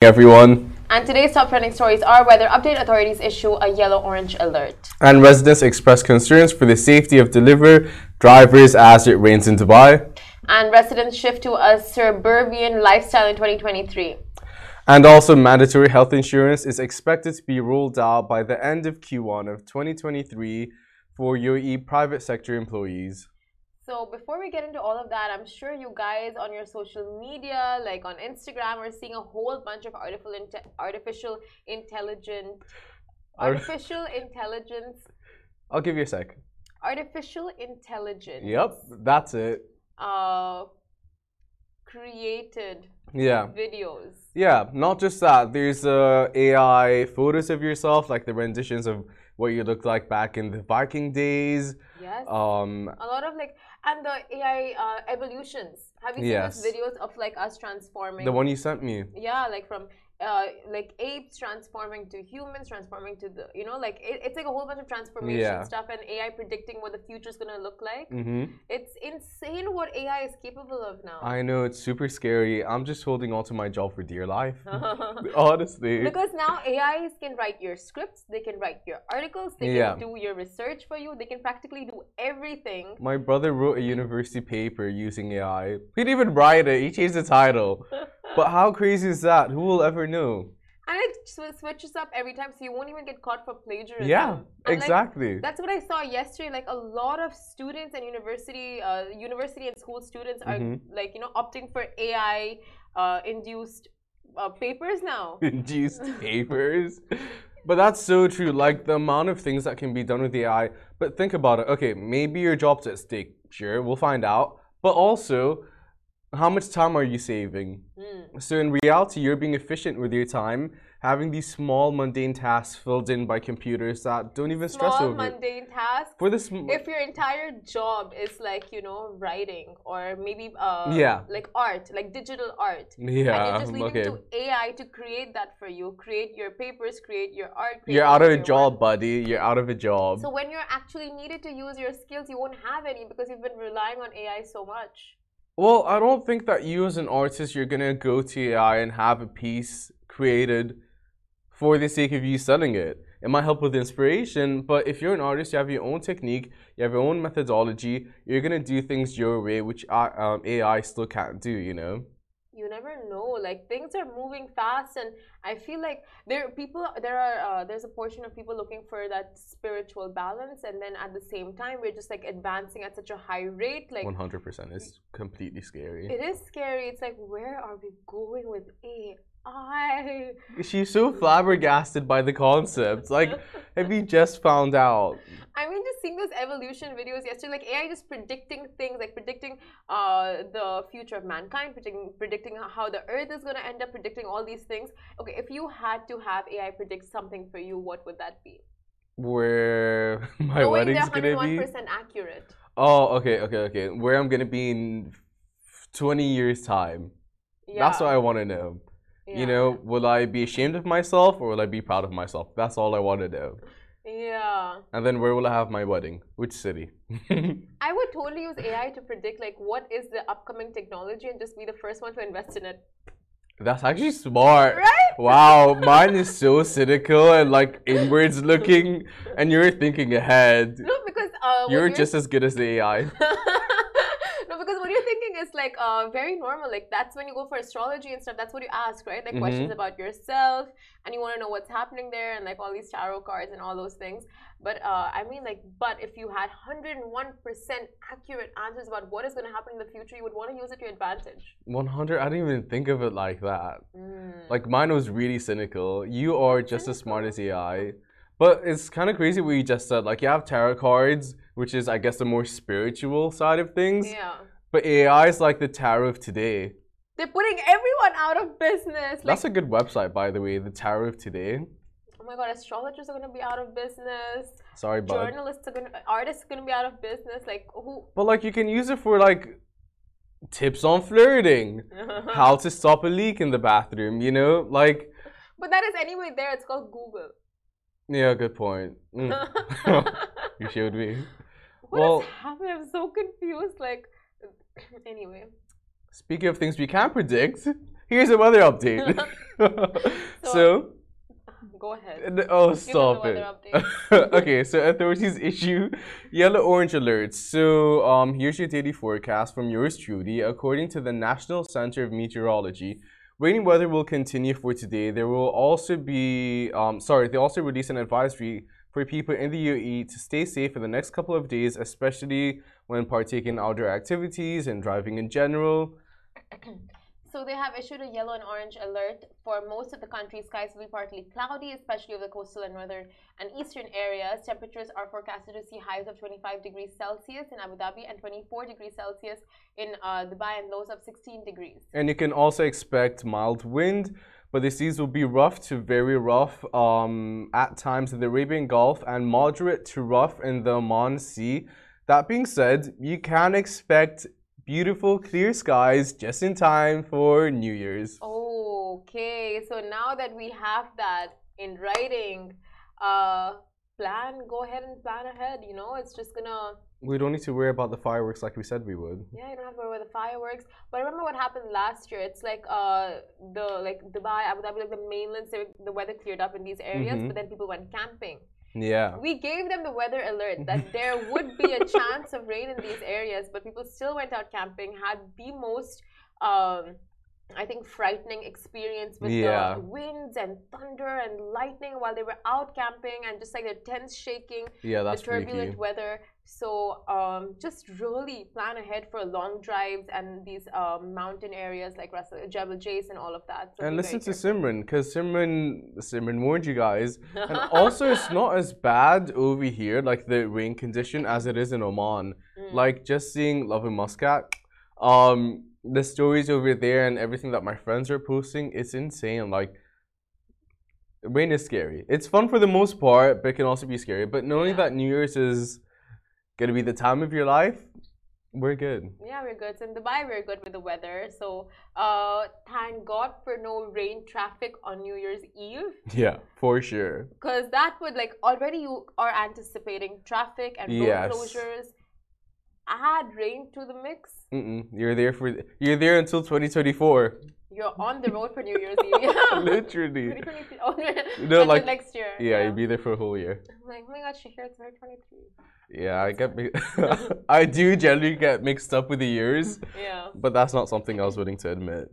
everyone. And today's top trending stories are weather update authorities issue a yellow orange alert. And residents express concerns for the safety of deliver drivers as it rains in Dubai. And residents shift to a suburban lifestyle in 2023. And also, mandatory health insurance is expected to be rolled out by the end of Q1 of 2023 for UAE private sector employees. So before we get into all of that, I'm sure you guys on your social media, like on Instagram, are seeing a whole bunch of artificial inte artificial intelligent artificial intelligence. I'll give you a sec. Artificial intelligence. Yep, that's it. Uh, created Yeah. videos. Yeah, not just that. There's uh, AI photos of yourself, like the renditions of what you looked like back in the Viking days. Yes. Um, a lot of like and the AI uh, evolutions. Have you seen Yes. those videos of like us transforming? the one you sent me. yeah, like from uh, like apes transforming to humans, transforming to the you know like it, it's like a whole bunch of transformation Yeah. stuff and AI predicting what the future is gonna look like. hmm It's insane what AI is capable of now. I know it's super scary. I'm just holding on to my job for dear life. Honestly. because now AIs can write your scripts, they can write your articles, they Yeah. can do your research for you, they can practically do everything. My brother wrote a university paper using AI. He didn't even write it, he changed the title. But how crazy is that? Who will ever know? And it sw- switches up every time, so you won't even get caught for plagiarism. Yeah, And, like, exactly. that's what I saw yesterday. Like a lot of students and university, uh, university and school students are Mhm. like you know opting for AI uh, induced uh, papers now. Induced papers. But that's so true. Like the amount of things that can be done with AI. But think about it. Okay, maybe your job's at stake. Sure, we'll find out. But also, how much time are you saving? Mm. So in reality, you're being efficient with your time, having these small mundane tasks filled in by computers that don't even stress Small over. it. mundane tasks. For this, If your entire job is like you know writing or maybe uh, Yeah. like art, like digital art. And yeah, you're just leaving okay. to AI to create that for you. Create your papers, create your art. create You're out of a job, work. buddy. You're out of a job. So when you're actually needed to use your skills, you won't have any because you've been relying on AI so much. Well, I don't think that you as an artist you're gonna go to AI and have a piece created for the sake of you selling it. It might help with inspiration, but if you're an artist, you have your own technique, you have your own methodology. You're gonna do things your way, which uh, um, AI still can't do. You know. You never know. Like things are moving fast, and I feel like there are people. There are uh, there's a portion of people looking for that spiritual balance, and then at the same time, we're just like advancing at such a high rate. Like One hundred percent is completely scary. it is scary. It's like where are we going with AI? She's so flabbergasted by the concept. Like, have you just found out? I mean, just seeing those evolution videos yesterday, like AI just predicting things, like predicting uh, the future of mankind, predicting, predicting how the Earth is going to end up, predicting all these things. Okay, if you had to have AI predict something for you, what would that be? Where my Knowing wedding's gonna be? 101% accurate. Oh, okay, okay, okay. Where I'm gonna be in 20 years' time. Yeah. That's what I want to know. Yeah. You know, will I be ashamed of myself or will I be proud of myself? That's all I want to know. Yeah. And then where will I have my wedding? Which city? I would totally use AI to predict, like, what is the upcoming technology and just be the first one to invest in it. That's actually smart. Right? Wow, mine is so cynical and like inwards looking, and you're thinking ahead. No, because uh, what You're just as good as the AI. no, because what you're thinking is like uh, very normal. Like that's when you go for astrology and stuff. That's what you ask, right? Like questions Mhm. about yourself, and you want to know what's happening there, and like all these tarot cards and all those things. But uh, I mean, like, but if you had 101% accurate answers about what is going to happen in the future, you would want to use it to your advantage. 100. I didn't even think of it like that. Mm. Like mine was really cynical. You are just as smart as AI. But it's kind of crazy what you just said. Like you have tarot cards, which is I guess the more spiritual side of things. yeah. But AI is like the tarot of today. They're putting everyone out of business. Like, That's a good website, by the way. The tarot of today. oh my god, astrologers are going to be out of business. Sorry, bud. Journalists are going to, artists are going to be out of business. Like, who? But like you can use it for like tips on flirting, how to stop a leak in the bathroom. You know, like But that is anyway there. It's called Google. yeah, good point. Mm. you showed me. What Well- is happening? I'm so confused. Like, anyway. Speaking of things we can't predict, here's a weather update. So- so, Go ahead. oh, Give us the stop it. okay, so authorities issue yellow orange alerts. So, um, here's your daily forecast from yours truly. According to the National Center of Meteorology, rainy weather will continue for today. There will also be, um, sorry, they also released an advisory for people in the UAE to stay safe for the next couple of days, especially when partaking in outdoor activities and driving in general. So they have issued a yellow and orange alert for most of the country. Skies will be partly cloudy, especially over the coastal and northern and eastern areas. Temperatures are forecasted to see highs of 25 degrees Celsius in Abu Dhabi and 24 degrees Celsius in uh, Dubai and lows of 16 degrees. And you can also expect mild wind, but the seas will be rough to very rough um, at times in the Arabian Gulf and moderate to rough in the Oman Sea. That being said, you can expect beautiful clear skies just in time for New Year's. Okay, so now that we have that in writing, uh, plan, go ahead and plan ahead. You know, it's just gonna We don't need to worry about the fireworks like we said we would. Yeah, you don't have to worry about the fireworks. But remember what happened last year? It's like uh the like Dubai, Abu Dhabi, like the mainland, the weather cleared up in these areas, Mhm. but then people went camping. Yeah. We gave them the weather alert that there would be a chance of rain in these areas, but people still went out camping, had the most um I think frightening experience with Yeah. the winds and thunder and lightning while they were out camping and just like their tents shaking Yeah, that's the turbulent freaky. weather. So um, just really plan ahead for long drives and these um, mountain areas like Russell, Jebel Jais and all of that. So And listen to Simran, because Simran, Simran warned you guys. And also, it's not as bad over here, like the rain condition, as it is in Oman. Mm. Like just seeing Lovin Muscat, um, the stories over there and everything that my friends are posting, it's insane. Like, rain is scary. It's fun for the most part, but it can also be scary. But knowing Yeah. that New Year's is gonna be the time of your life, we're good. yeah, we're good. So in Dubai, we're good with the weather. So uh, thank God for no rain traffic on New Year's Eve. Yeah, for sure. Because that would like already you are anticipating traffic and road Yes. closures. Add rain to the mix. Mm-mm. You're there for you're there until 2024. You're on the road for New Year's Eve. Yeah. Literally. 2023. Oh, No, until like- next year. Yeah, you'd be there for a whole year. I'm like, oh my god, Shahir, it's 2023. Yeah, I get. I do generally get mixed up with the years, Yeah. but that's not something I was willing to admit.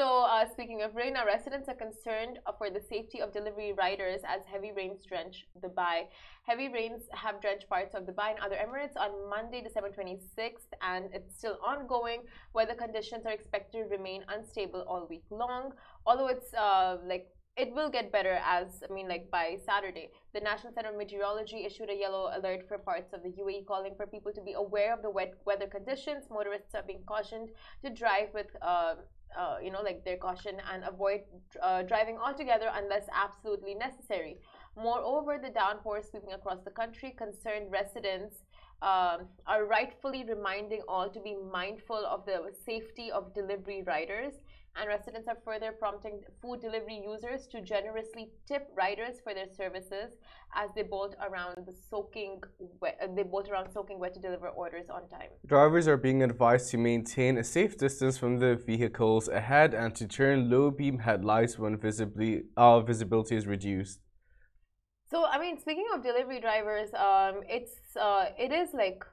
So, uh, speaking of rain, our residents are concerned for the safety of delivery riders as heavy rains drench Dubai. Heavy rains have drenched parts of Dubai and other Emirates on Monday, December 26th, and it's still ongoing. Weather conditions are expected to remain unstable all week long, although it's uh, like it will get better as I mean, like by Saturday. The National Center of Meteorology issued a yellow alert for parts of the UAE, calling for people to be aware of the wet weather conditions. Motorists are being cautioned to drive with, uh, uh, you know, like their caution and avoid uh, driving altogether unless absolutely necessary. Moreover, the downpour sweeping across the country concerned residents. Um, are rightfully reminding all to be mindful of the safety of delivery riders and residents are further prompting food delivery users to generously tip riders for their services as they bolt around the soaking wet, uh, they bolt around soaking wet to deliver orders on time. Drivers are being advised to maintain a safe distance from the vehicles ahead and to turn low beam headlights when visibly uh, visibility is reduced. So I mean, speaking of delivery drivers, um, it's uh, it is like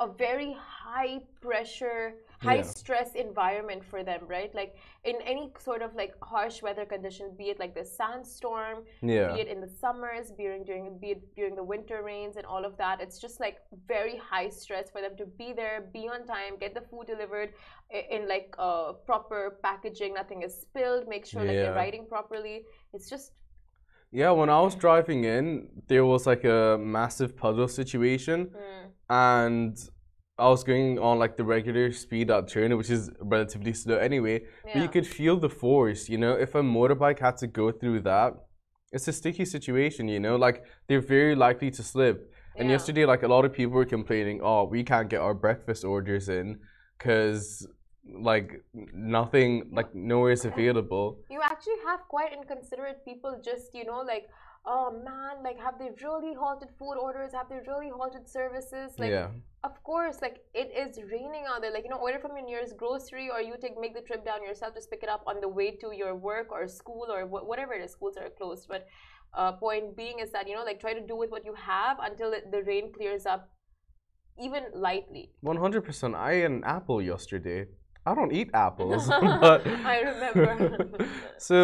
a very high pressure, high Yeah. stress environment for them, right? Like in any sort of like harsh weather condition, be it like the sandstorm, Yeah. be it in the summers, during during be it during the winter rains and all of that. It's just like very high stress for them to be there, be on time, get the food delivered in like uh, proper packaging, nothing is spilled, make sure like Yeah. they're writing properly. It's just Yeah, when I was driving in, there was like a massive puddle situation, mm, and I was going on like the regular speed up turn, which is relatively slow anyway. But you could feel the force, you know. If a motorbike had to go through that, it's a sticky situation, you know. Like they're very likely to slip. And yesterday, like a lot of people were complaining, oh, we can't get our breakfast orders in because like nothing, like nowhere is available. you actually have quite inconsiderate people just you know like oh man, like have they really halted food orders? Have they really halted services? Like, yeah. of course, like it is raining out there. Like you know, order from your nearest grocery, or you take make the trip down yourself. Just pick it up on the way to your work or school or wh- whatever it is. Schools are closed, but uh, point being is that you know, like try to do with what you have until it, the rain clears up, even lightly. One hundred percent. I ate an apple yesterday. I don't eat apples, but I remember. so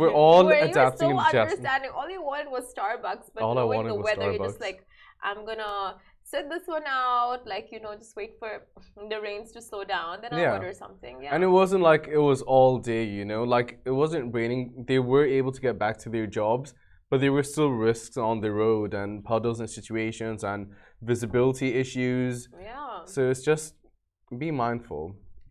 we're all Where adapting you were and so understanding. All you wanted was Starbucks, but All I knowing wanted the weather, you're just like, I'm gonna sit this one out. Like you know, just wait for the rains to slow down, then I'll Yeah. order something. Yeah. And it wasn't like it was all day, you know, like it wasn't raining. They were able to get back to their jobs, but there were still risks on the road and puddles and situations and visibility issues. yeah. So it's just be mindful,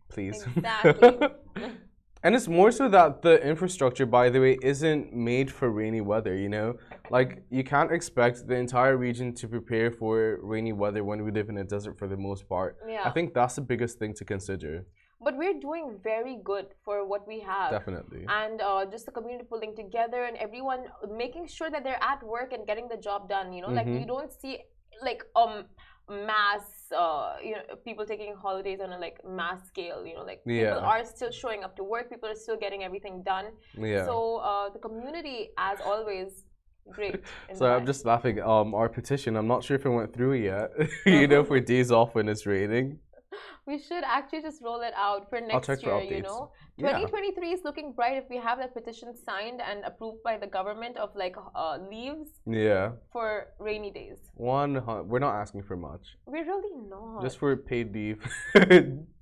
please. Exactly. and it's more so that the infrastructure, by the way, isn't made for rainy weather, you know? Like, you can't expect the entire region to prepare for rainy weather when we live in a desert for the most part. Yeah. I think that's the biggest thing to consider. But we're doing very good for what we have. Definitely. and uh, just the community pulling together and everyone making sure that they're at work and getting the job done you know like Mhm. you don't see like um mass uh, you know people taking holidays on a like mass scale you know like people are still showing up to work people are still getting everything done Yeah. so uh, the community as always great So I'm just laughing. Um, our petition. I'm not sure if it went through yet. you know, for days off when it's raining. We should actually just roll it out for next check for year you know Yeah. 2023 is looking bright if we have that petition signed and approved by the government of like uh, leaves Yeah. for rainy days. One. We're not asking for much. We're really not. Just for paid leave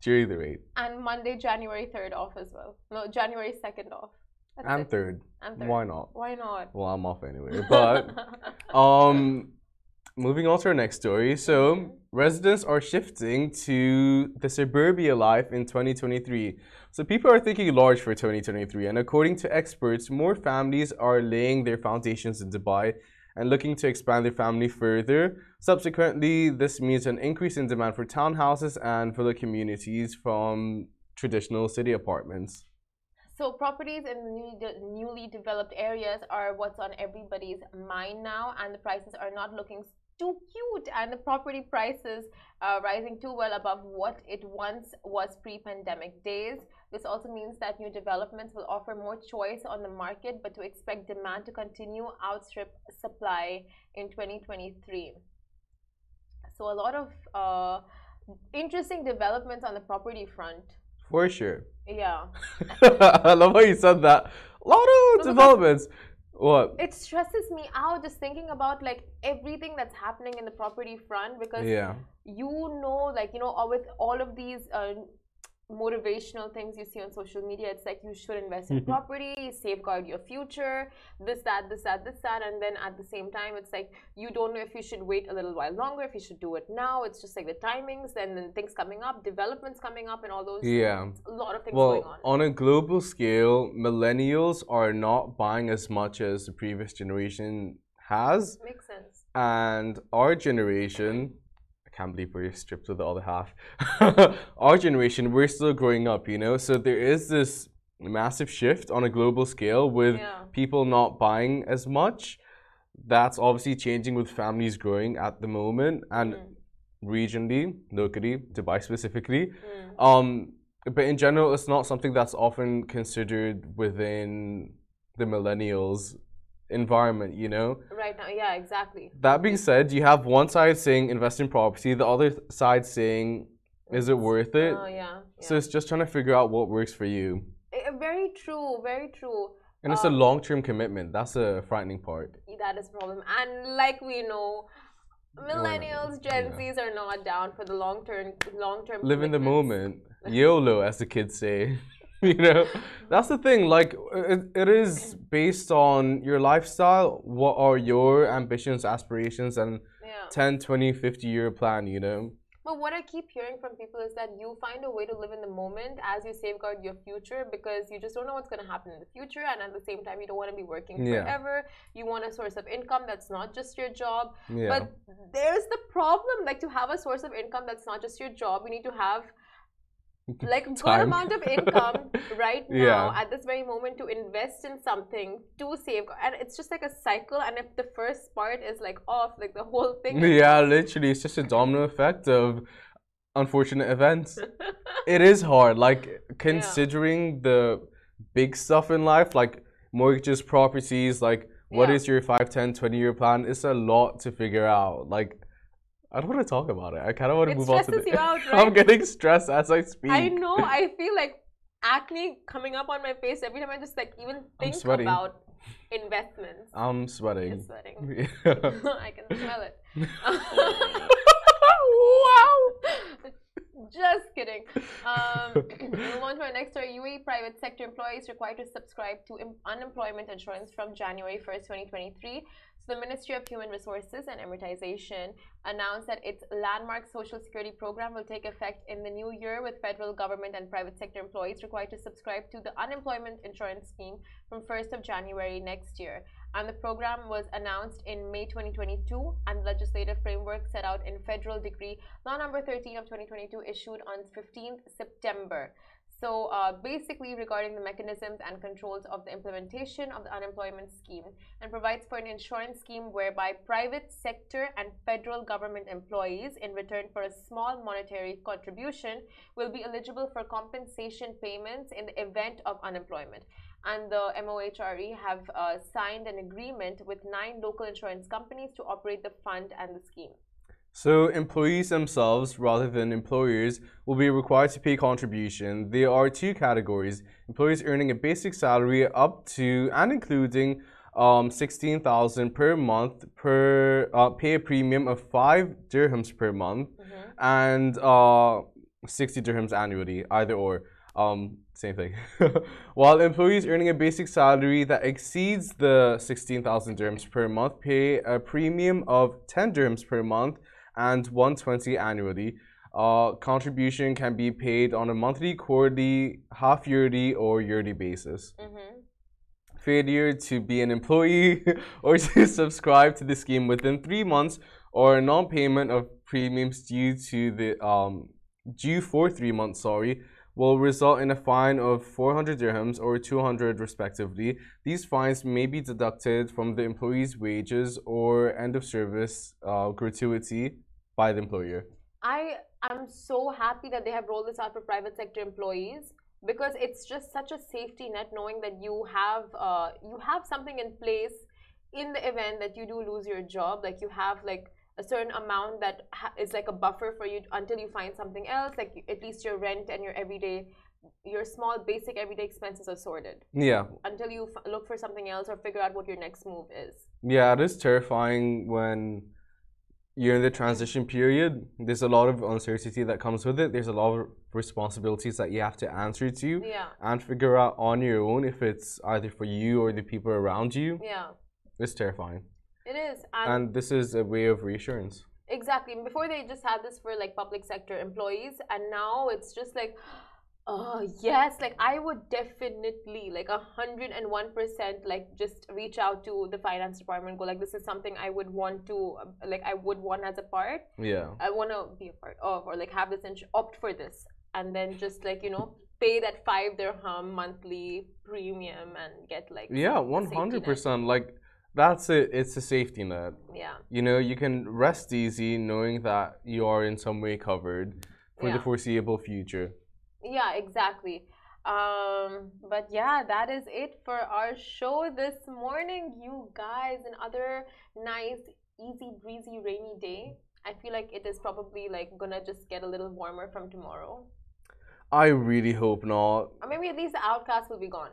during the rate. and Monday, January 3rd off as well. No, January 2nd off. That's And it. third. And third. Why not? Why not? Well, I'm off anyway. But um, moving on to our next story. So residents are shifting to the suburbia life in 2023. So people are thinking large for 2023, and according to experts, more families are laying their foundations in Dubai and looking to expand their family further. Subsequently, this means an increase in demand for townhouses and villa communities from traditional city apartments. So properties in de- newly developed areas are what's on everybody's mind now, and the prices are not looking too cute, and the property prices are rising too well above what it once was pre-pandemic days. This also means that new developments will offer more choice on the market, but to expect demand to continue outstrip supply in 2023. So a lot of uh, interesting developments on the property front. For sure. Yeah. I love how you said that. A lot of developments. What? it stresses me out just thinking about like everything that's happening in the property front because Yeah. you know like you know with all of these uh, motivational things you see on social media it's like you should invest in mm-hmm. property safeguard your future this that this that this that and then at the same time it's like you don't know if you should wait a little while longer if you should do it now it's just like the timings and then things coming up developments coming up and all those Yeah. a lot of things going Well, on on a global scale, millennials are not buying as much as the previous generation has. makes sense And our generation, can't believe we're stripped of the other half. our generation, we're still growing up, you know? So there is this massive shift on a global scale with Yeah. people not buying as much. That's obviously changing with families growing at the moment and Mm. regionally, locally, Dubai specifically. Mm. Um, but in general, it's not something that's often considered within the millennials environment, you know? right now yeah exactly That being said, you have one side saying invest in property, the other side saying, is it worth it? Oh yeah. So it's just trying to figure out what works for you. Eh, very true, very true. And it's a Um, long term commitment. That's a frightening part. That is a problem. And like we know, millennials, Gen yeah. Zs are not down for the long term, long term. Live in the moment. YOLO, as the kids say. you know, that's the thing. Like, it, it is based on your lifestyle. What are your ambitions, aspirations, and Yeah. 10, 20, 50 year plan, you know? But what I keep hearing from people is that you find a way to live in the moment as you safeguard your future because you just don't know what's going to happen in the future. And at the same time, you don't want to be working Yeah. forever. You want a source of income that's not just your job. Yeah. But there's the problem like to have a source of income that's not just your job, you need to have like good amount of income right now Yeah. at this very moment to invest in something to save and it's just like a cycle and if the first part is like off like the whole thing is Yeah, literally, it's just a domino effect of unfortunate events. it is hard, like considering the big stuff in life, like mortgages, properties, like what Yeah. is your 5, 10, 20 year plan? It's a lot to figure out. Like, I don't want to talk about it. I kind of want to It move on to the. you out, I'm getting stressed as I speak. I know I feel like acne coming up on my face every time I just like even think about investments I'm sweating. You're sweating Yeah. I can smell it wow just kidding um, move on to our next story UAE private sector employees required to subscribe to unemployment insurance from January 1st 2023 so the Ministry of Human Resources and Emiratisation announced that its landmark social security program will take effect in the new year with federal government and private sector employees required to subscribe to the unemployment insurance scheme from 1st of January next year and the program was announced in May 2022 and the legislative framework set out in Federal Decree Law number 13 of 2022 issued on 15th September. So uh, basically regarding the mechanisms and controls of the implementation of the unemployment scheme and provides for an insurance scheme whereby private sector and federal government employees in return for a small monetary contribution will be eligible for compensation payments in the event of unemployment and the MOHRE have uh, signed an agreement with nine local insurance companies to operate the fund and the scheme. So employees themselves, rather than employers, will be required to pay contribution. There are two categories: employees earning a basic salary up to and including um, sixteen thousand per month per uh, pay a premium of five dirhams per month and uh, sixty dirhams annually, either or. Um, same thing. While employees earning a basic salary that exceeds the 16,000 dirhams per month pay a premium of 10 dirhams per month and 120 annually. Uh, contribution can be paid on a monthly, quarterly, half yearly, or yearly basis. Mm-hmm. Failure to be an employee or to subscribe to the scheme within three months or non-payment of premiums due to the um, due for three months, sorry, will result in a fine of 400 dirhams or 200 respectively. These fines may be deducted from the employee's wages or end of service uh, gratuity by the employer. I am so happy that they have rolled this out for private sector employees because it's just such a safety net knowing that you have uh, you have something in place in the event that you do lose your job like you have like a certain amount that ha- is like a buffer for you until you find something else like at least your rent and your everyday your small basic everyday expenses are sorted. Yeah, until you f- look for something else or figure out what your next move is. Yeah, it is terrifying when you're in the transition period. There's a lot of uncertainty that comes with it. There's a lot of responsibilities that you have to answer to yeah and figure out on your own if it's either for you or the people around you. yeah It's terrifying. it is And this is a way of reassurance. Exactly. Before they just had this for like public sector employees, and now it's just like, oh yes, like I would definitely like a hundred and one percent like just reach out to the finance department. Go like, this is something I would want to uh, like I would want as a part. Yeah. I want to be a part of or like have this and opt for this, and then just like you know pay that five dirham monthly premium and get like Yeah, safety net. 100%. Like, that's it. It's a safety net. Yeah. You know, you can rest easy knowing that you are in some way covered for the foreseeable future. Yeah, exactly. Um, but yeah, that is it for our show this morning, you guys. Another nice, easy breezy, rainy day. I feel like it is probably like gonna just get a little warmer from tomorrow, I really hope not. or maybe at least the outcast will be gone.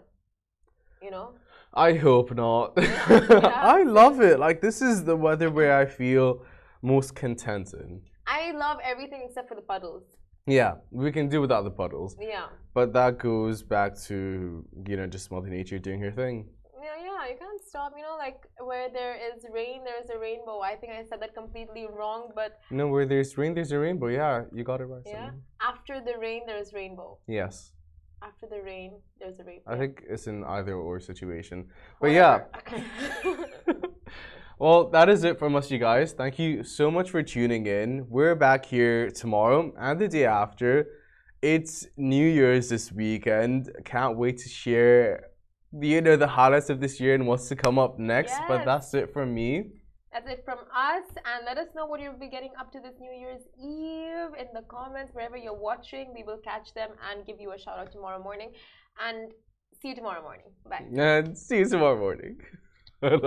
You know? I hope not. Yeah. I love it. Like this is the weather where I feel most contented. I love everything except for the puddles. Yeah, we can do without the puddles, Yeah. but that goes back to you know just Mother Nature doing her thing. Yeah, yeah, you can't stop. You know, like where there is rain, there is a rainbow. I think I said that completely wrong, but No, where there's rain, there's a rainbow. Yeah, you got it right. Yeah. After the rain, there is rainbow. Yes, After the rain, there's a rainbow. I think it's an either or situation. But yeah, Whatever. well, that is it from us, you guys. Thank you so much for tuning in. We're back here tomorrow and the day after. it's New Year's this week, and can't wait to share the you know the highlights of this year and what's to come up next. But that's it from me. That's it from us. And let us know what you'll be getting up to this New Year's Eve in the comments, wherever you're watching. We will catch them and give you a shout out tomorrow morning. And see you tomorrow morning. Bye. And see you tomorrow morning. Hello.